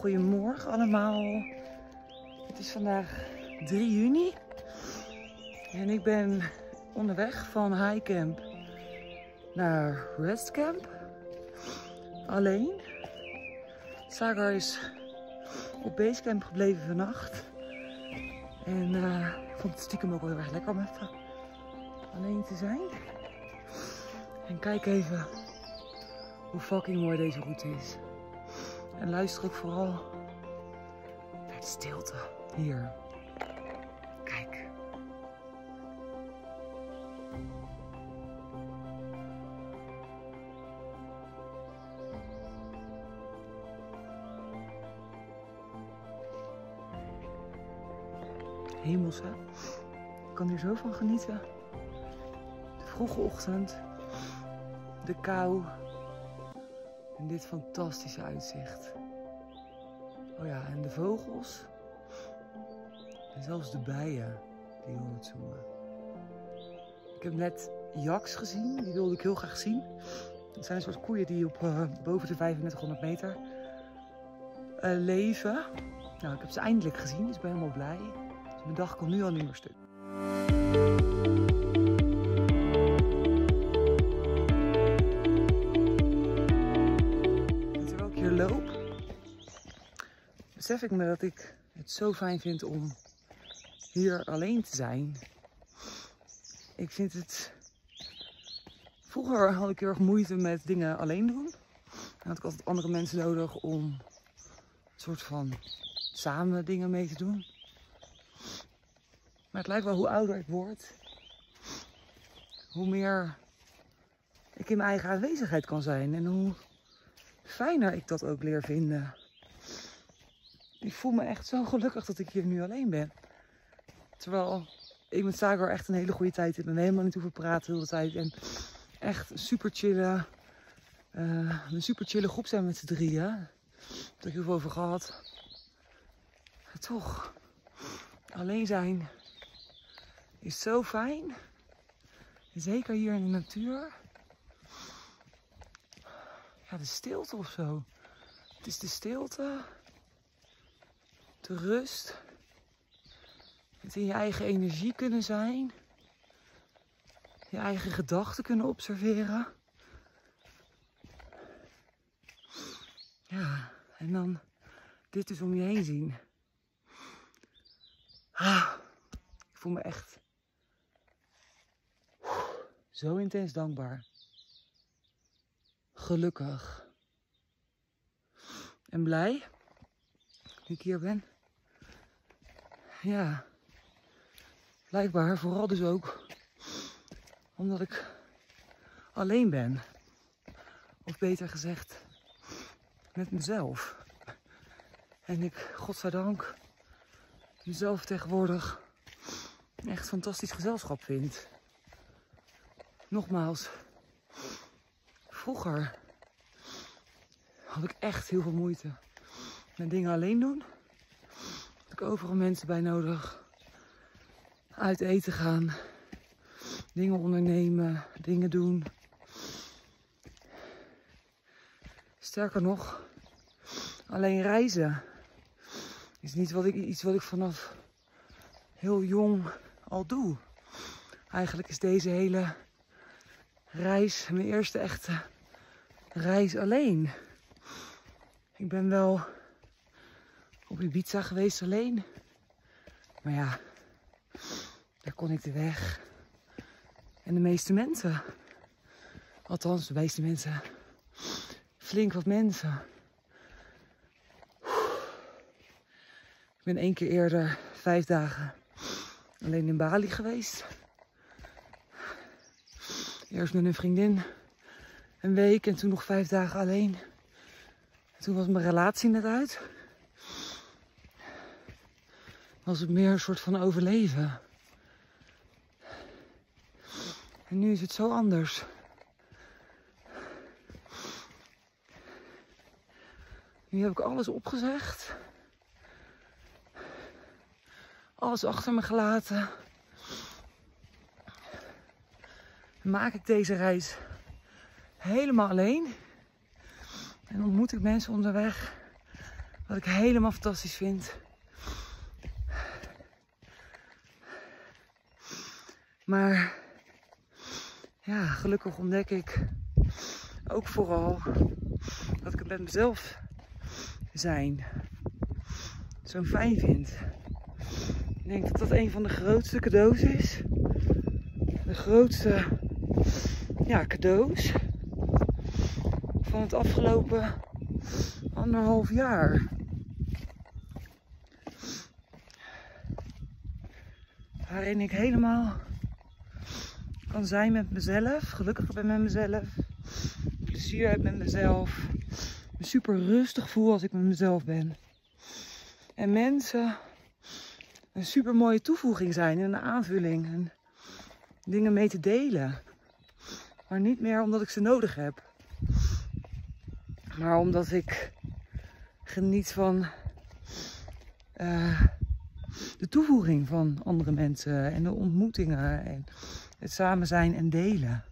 Goedemorgen allemaal. Het is vandaag 3 juni en ik ben onderweg van Highcamp naar Restcamp. Alleen. Sagar is op Basecamp gebleven vannacht. En uh, ik vond het stiekem ook wel heel erg lekker om even alleen te zijn. En kijk even hoe fucking mooi deze route is. En luister ook vooral naar de stilte hier. Kijk. Hemels, hè? Ik kan hier zo van genieten. De vroege ochtend, de kou, dit fantastische uitzicht. Oh ja, en de vogels. En zelfs de bijen die hoort zoomen. Ik heb net jaks gezien, die wilde ik heel graag zien. Het zijn een soort koeien die op uh, boven de 3500 meter uh, leven. Nou, ik heb ze eindelijk gezien, dus ik ben helemaal blij. Dus mijn dag kan nu al niet meer stuk. Besef ik me dat ik het zo fijn vind om hier alleen te zijn. Ik vind het... Vroeger had ik heel erg moeite met dingen alleen doen. Dan had ik altijd andere mensen nodig om een soort van samen dingen mee te doen. Maar het lijkt wel hoe ouder ik word, hoe meer ik in mijn eigen aanwezigheid kan zijn. En hoe fijner ik dat ook leer vinden. Ik voel me echt zo gelukkig dat ik hier nu alleen ben. Terwijl ik met Sagar echt een hele goede tijd heb. En helemaal niet hoeven praten de hele tijd. En echt super chillen. Uh, een super chille groep zijn met z'n drieën. Daar heb ik heel veel over gehad. Maar toch, alleen zijn is zo fijn. Zeker hier in de natuur. Ja, de stilte of zo. Het is de stilte de rust. In je eigen energie kunnen zijn. Je eigen gedachten kunnen observeren. Ja, en dan dit dus om je heen zien. Ah, ik voel me echt zo intens dankbaar. Gelukkig. En blij dat ik hier ben ja, blijkbaar vooral dus ook omdat ik alleen ben. Of beter gezegd, met mezelf. En ik, godzijdank, mezelf tegenwoordig echt fantastisch gezelschap vind. Nogmaals, vroeger had ik echt heel veel moeite met dingen alleen doen ik overal mensen bij nodig. Uit eten gaan. Dingen ondernemen. Dingen doen. Sterker nog, alleen reizen is niet wat ik, iets wat ik vanaf heel jong al doe. Eigenlijk is deze hele reis mijn eerste echte reis alleen. Ik ben wel op Ibiza geweest alleen. Maar ja, daar kon ik de weg. En de meeste mensen. Althans, de meeste mensen. Flink wat mensen. Ik ben één keer eerder vijf dagen alleen in Bali geweest. Eerst met een vriendin een week en toen nog vijf dagen alleen. toen was mijn relatie net uit was het meer een soort van overleven. En nu is het zo anders. Nu heb ik alles opgezegd. Alles achter me gelaten. Maak ik deze reis helemaal alleen. En ontmoet ik mensen onderweg Wat ik helemaal fantastisch vind. Maar ja, gelukkig ontdek ik ook vooral dat ik het met mezelf zijn zo fijn vind. Ik denk dat dat een van de grootste cadeaus is. De grootste ja, cadeaus van het afgelopen anderhalf jaar. Waarin ik helemaal kan zijn met mezelf, gelukkig ben met mezelf, plezier heb met mezelf, me super rustig voel als ik met mezelf ben. En mensen een super mooie toevoeging zijn en een aanvulling en dingen mee te delen. Maar niet meer omdat ik ze nodig heb. Maar omdat ik geniet van uh, de toevoeging van andere mensen en de ontmoetingen en het samen zijn en delen.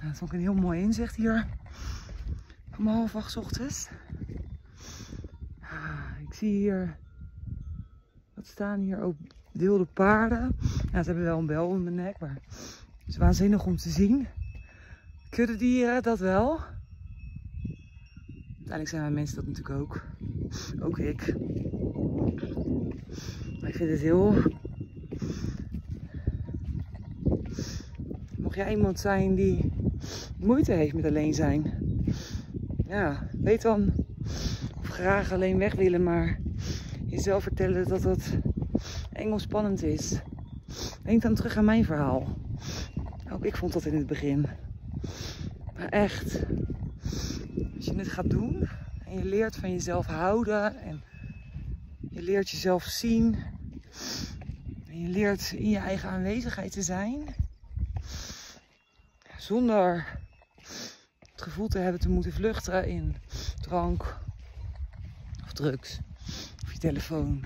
Nou, dat vond ik een heel mooi inzicht hier om half acht ochtends. Ah, ik zie hier, wat staan hier ook wilde paarden. Ja, ze hebben wel een bel om mijn nek, maar het is waanzinnig om te zien. Kudde dieren, dat wel. Uiteindelijk zijn wij mensen dat natuurlijk ook. Ook ik. Maar ik vind het heel... jij iemand zijn die moeite heeft met alleen zijn. Ja, weet dan of graag alleen weg willen, maar jezelf vertellen dat dat eng spannend is. Denk dan terug aan mijn verhaal. Ook ik vond dat in het begin. Maar echt, als je het gaat doen en je leert van jezelf houden en je leert jezelf zien en je leert in je eigen aanwezigheid te zijn, zonder het gevoel te hebben te moeten vluchten in drank of drugs of je telefoon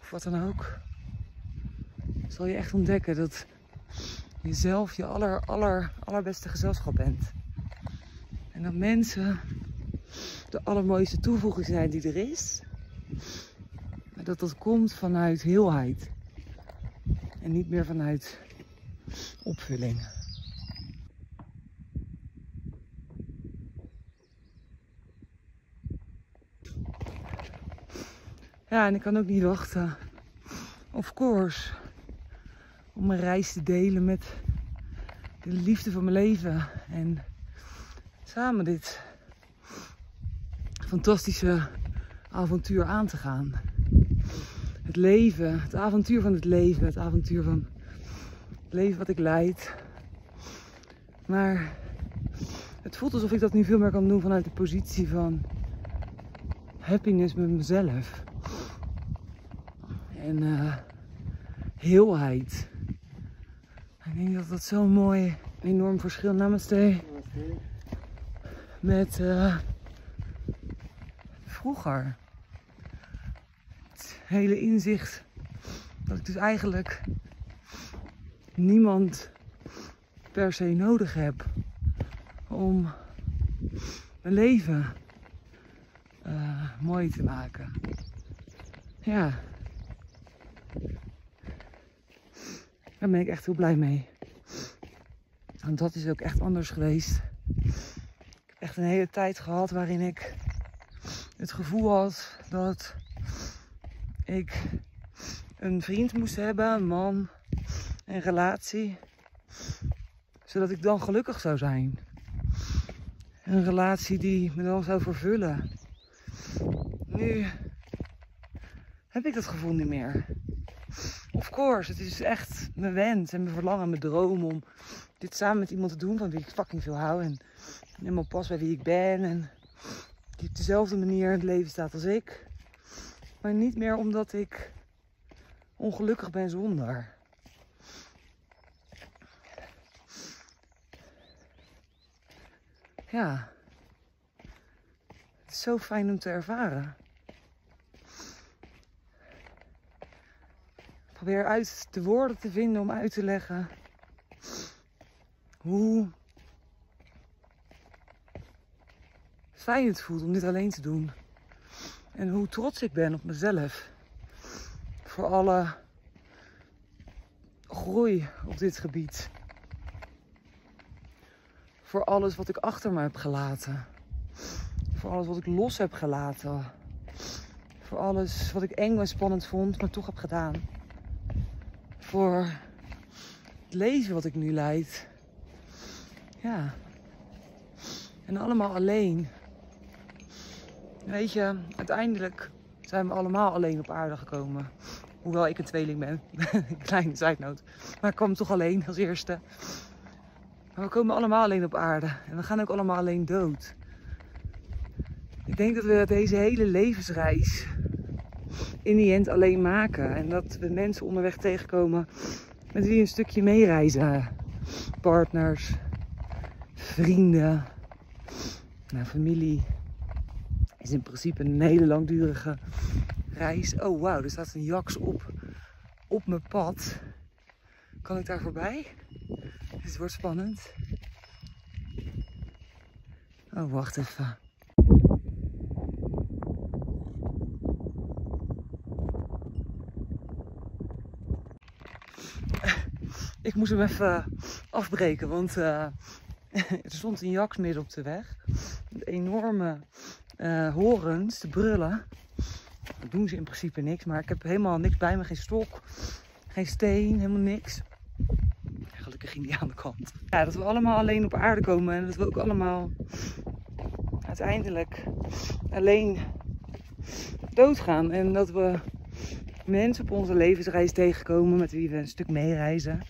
of wat dan ook, zal je echt ontdekken dat jezelf je aller, aller, allerbeste gezelschap bent. En dat mensen de allermooiste toevoeging zijn die er is. Maar dat dat komt vanuit heelheid. En niet meer vanuit opvulling. Ja, en ik kan ook niet wachten. Of course. Om mijn reis te delen met de liefde van mijn leven. En samen dit fantastische avontuur aan te gaan. Het leven, het avontuur van het leven, het avontuur van het leven wat ik leid. Maar het voelt alsof ik dat nu veel meer kan doen vanuit de positie van happiness met mezelf. En uh, heelheid. Ik denk dat dat zo'n mooi, enorm verschil. Namaste met uh, vroeger. Het hele inzicht dat ik dus eigenlijk niemand per se nodig heb om mijn leven uh, mooi te maken. Ja. Daar ben ik echt heel blij mee. Want dat is ook echt anders geweest echt een hele tijd gehad waarin ik het gevoel had dat ik een vriend moest hebben, een man, een relatie, zodat ik dan gelukkig zou zijn. Een relatie die me dan zou vervullen. Nu heb ik dat gevoel niet meer. Of course, het is echt mijn wens en mijn verlangen, mijn droom om dit samen met iemand te doen van wie ik fucking veel hou. En helemaal pas bij wie ik ben. En die op dezelfde manier in het leven staat als ik. Maar niet meer omdat ik ongelukkig ben zonder. Ja. Het is zo fijn om te ervaren. Probeer uit de woorden te vinden om uit te leggen hoe fijn het voelt om dit alleen te doen. En hoe trots ik ben op mezelf. Voor alle groei op dit gebied. Voor alles wat ik achter me heb gelaten. Voor alles wat ik los heb gelaten. Voor alles wat ik eng en spannend vond, maar toch heb gedaan. Voor het leven wat ik nu leid. Ja. En allemaal alleen. Weet je, uiteindelijk zijn we allemaal alleen op aarde gekomen. Hoewel ik een tweeling ben. Kleine zijnoot. Maar ik kwam toch alleen als eerste. Maar we komen allemaal alleen op aarde. En we gaan ook allemaal alleen dood. Ik denk dat we deze hele levensreis in die end alleen maken. En dat we mensen onderweg tegenkomen met wie een stukje meereizen. Partners, vrienden, nou, familie. Is in principe een hele langdurige reis. Oh wauw, er staat een jaks op, op mijn pad. Kan ik daar voorbij? Het wordt spannend. Oh, wacht even. Ik moest hem even afbreken, want uh, er stond een jaks midden op de weg. Enorme uh, horens te brullen. Dat doen ze in principe niks, maar ik heb helemaal niks bij me. Geen stok, geen steen, helemaal niks. Gelukkig ging die aan de kant. Ja, dat we allemaal alleen op aarde komen en dat we ook allemaal uiteindelijk alleen doodgaan. En dat we mensen op onze levensreis tegenkomen met wie we een stuk meereizen.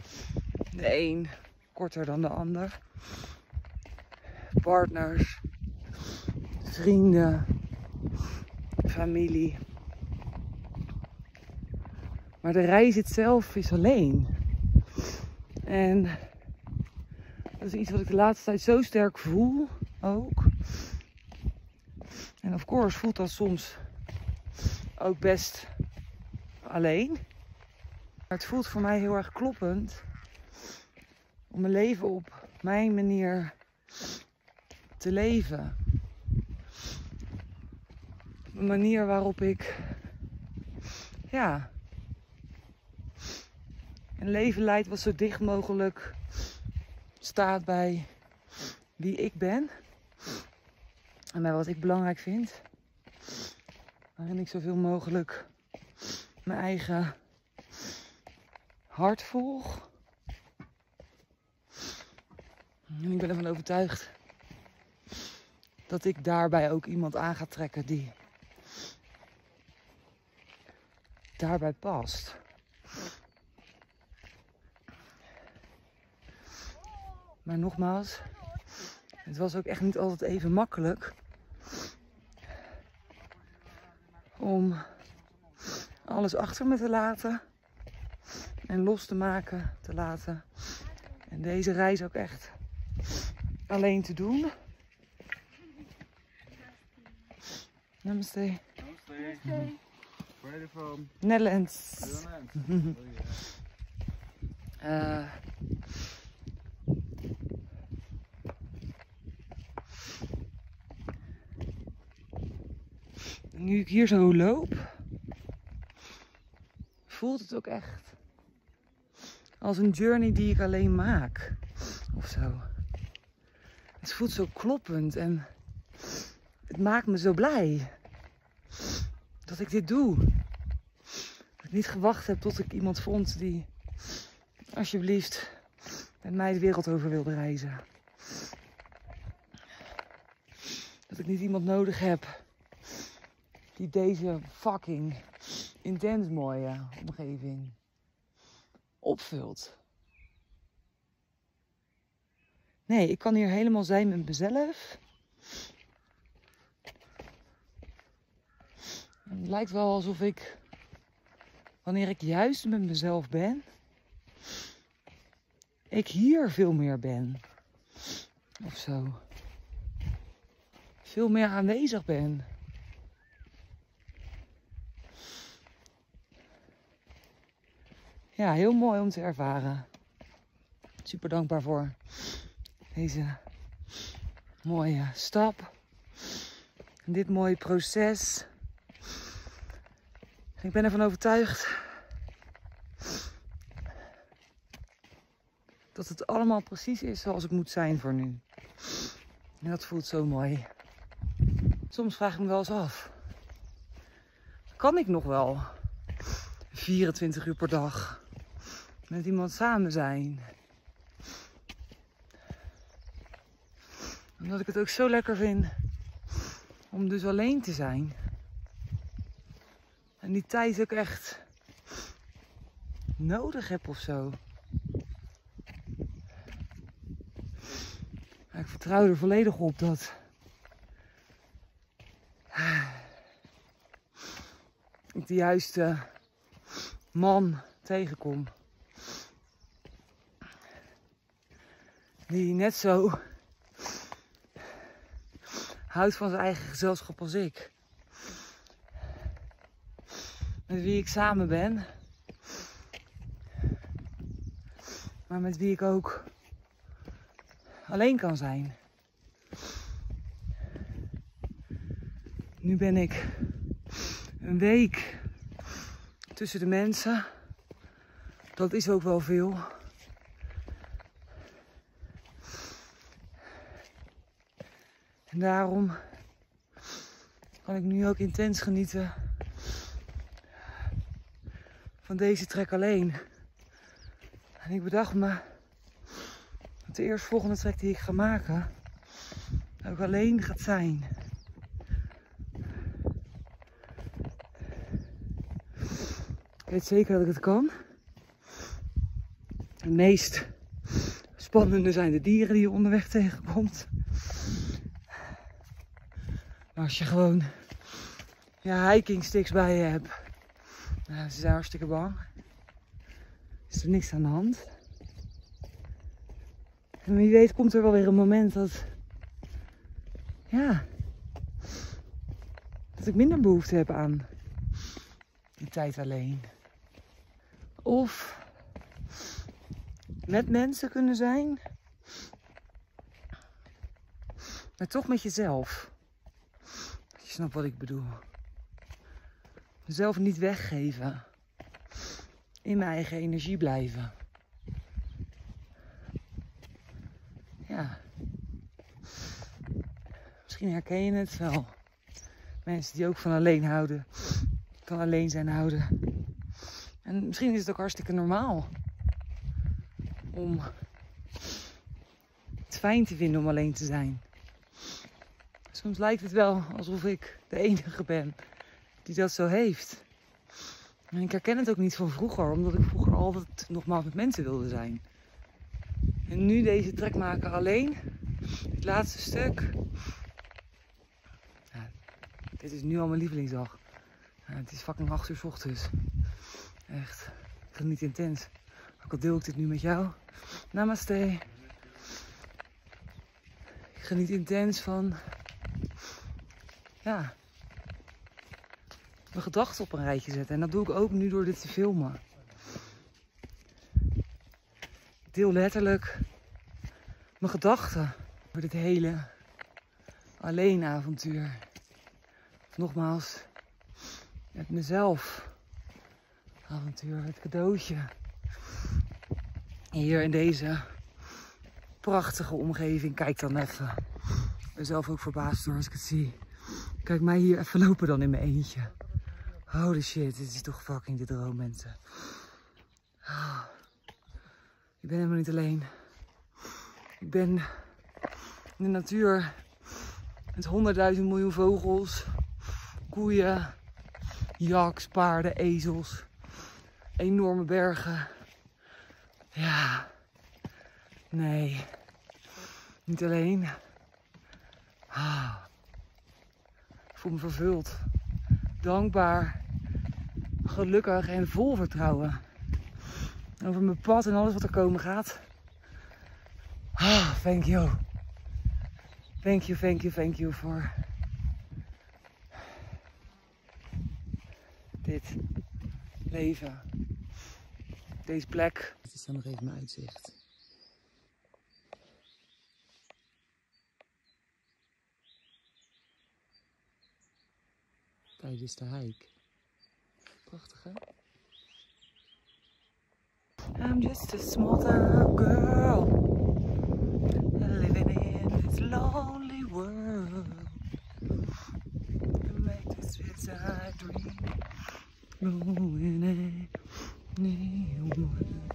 De een korter dan de ander. Partners, vrienden, familie. Maar de reis zelf is alleen. En dat is iets wat ik de laatste tijd zo sterk voel ook. En of course voelt dat soms ook best alleen. Maar het voelt voor mij heel erg kloppend om mijn leven op mijn manier te leven. Een manier waarop ik ja, een leven leid wat zo dicht mogelijk staat bij wie ik ben. En bij wat ik belangrijk vind. Waarin ik zoveel mogelijk mijn eigen hart volg. Ik ben ervan overtuigd dat ik daarbij ook iemand aan ga trekken die daarbij past. Maar nogmaals, het was ook echt niet altijd even makkelijk om alles achter me te laten en los te maken, te laten. En deze reis ook echt alleen te doen. Namaste. Namaste. Where are you from? Netherlands. Netherlands. oh, yeah. Eh, nu ik hier zo loop, voelt het ook echt als een journey die ik alleen maak. Of zo. Het voelt zo kloppend en het maakt me zo blij dat ik dit doe. Dat ik niet gewacht heb tot ik iemand vond die alsjeblieft met mij de wereld over wilde reizen. Dat ik niet iemand nodig heb die deze fucking intens mooie omgeving opvult. Nee, ik kan hier helemaal zijn met mezelf. Het lijkt wel alsof ik, wanneer ik juist met mezelf ben, ik hier veel meer ben. Of zo. Veel meer aanwezig ben. Ja, heel mooi om te ervaren. Super dankbaar voor deze mooie stap. En dit mooie proces. Ik ben ervan overtuigd dat het allemaal precies is zoals het moet zijn voor nu. En dat voelt zo mooi. Soms vraag ik me wel eens af. Kan ik nog wel 24 uur per dag met iemand samen zijn? Omdat ik het ook zo lekker vind om dus alleen te zijn. En die tijd ook echt nodig heb of zo. ik vertrouw er volledig op dat ik de juiste man tegenkom. Die net zo houdt van zijn eigen gezelschap als ik. Met wie ik samen ben. Maar met wie ik ook alleen kan zijn. Nu ben ik een week tussen de mensen. Dat is ook wel veel. En daarom kan ik nu ook intens genieten van deze trek alleen. En ik bedacht me dat de eerstvolgende trek die ik ga maken ook alleen gaat zijn. Ik weet zeker dat ik het kan. Het meest spannende zijn de dieren die je onderweg tegenkomt. Als je gewoon ja, hiking sticks bij je hebt, ze zijn hartstikke bang. Is er niks aan de hand. En wie weet komt er wel weer een moment dat, ja, dat ik minder behoefte heb aan die tijd alleen. Of met mensen kunnen zijn, maar toch met jezelf. Snapt wat ik bedoel. Mezelf niet weggeven. In mijn eigen energie blijven. Ja. Misschien herken je het wel. Mensen die ook van alleen houden. Van alleen zijn houden. En misschien is het ook hartstikke normaal. Om het fijn te vinden om alleen te zijn. Soms lijkt het wel alsof ik de enige ben die dat zo heeft. En ik herken het ook niet van vroeger, omdat ik vroeger altijd nogmaals met mensen wilde zijn. En nu deze trek maken alleen, het laatste stuk. Dit is nu al mijn lievelingsdag. Het is fucking 8 uur s ochtends. Echt, ik vind niet intens. Ook al deel ik dit nu met jou. Namaste. Ik geniet intens van ja, mijn gedachten op een rijtje zetten. En dat doe ik ook nu door dit te filmen. Ik deel letterlijk mijn gedachten over dit hele alleen avontuur. Nogmaals, met mezelf avontuur, het cadeautje. Hier in deze prachtige omgeving. Kijk dan even. Ik ben zelf ook verbaasd door als ik het zie. Kijk mij hier even lopen dan in mijn eentje. Holy shit, dit is toch fucking de droom, mensen. Ik ben helemaal niet alleen. Ik ben in de natuur met honderdduizend miljoen vogels, koeien, jaks, paarden, ezels, enorme bergen. Ja, nee, niet alleen. Ah voel me vervuld. Dankbaar, gelukkig en vol vertrouwen. Over mijn pad en alles wat er komen gaat. Ah, thank you. Thank you, thank you, thank you voor dit leven. Deze plek. Dit is dan nog even mijn uitzicht. Tijdens de hike. Prachtig, hè? I'm just a small town girl living in this lonely world. Make this face I dream, going anywhere.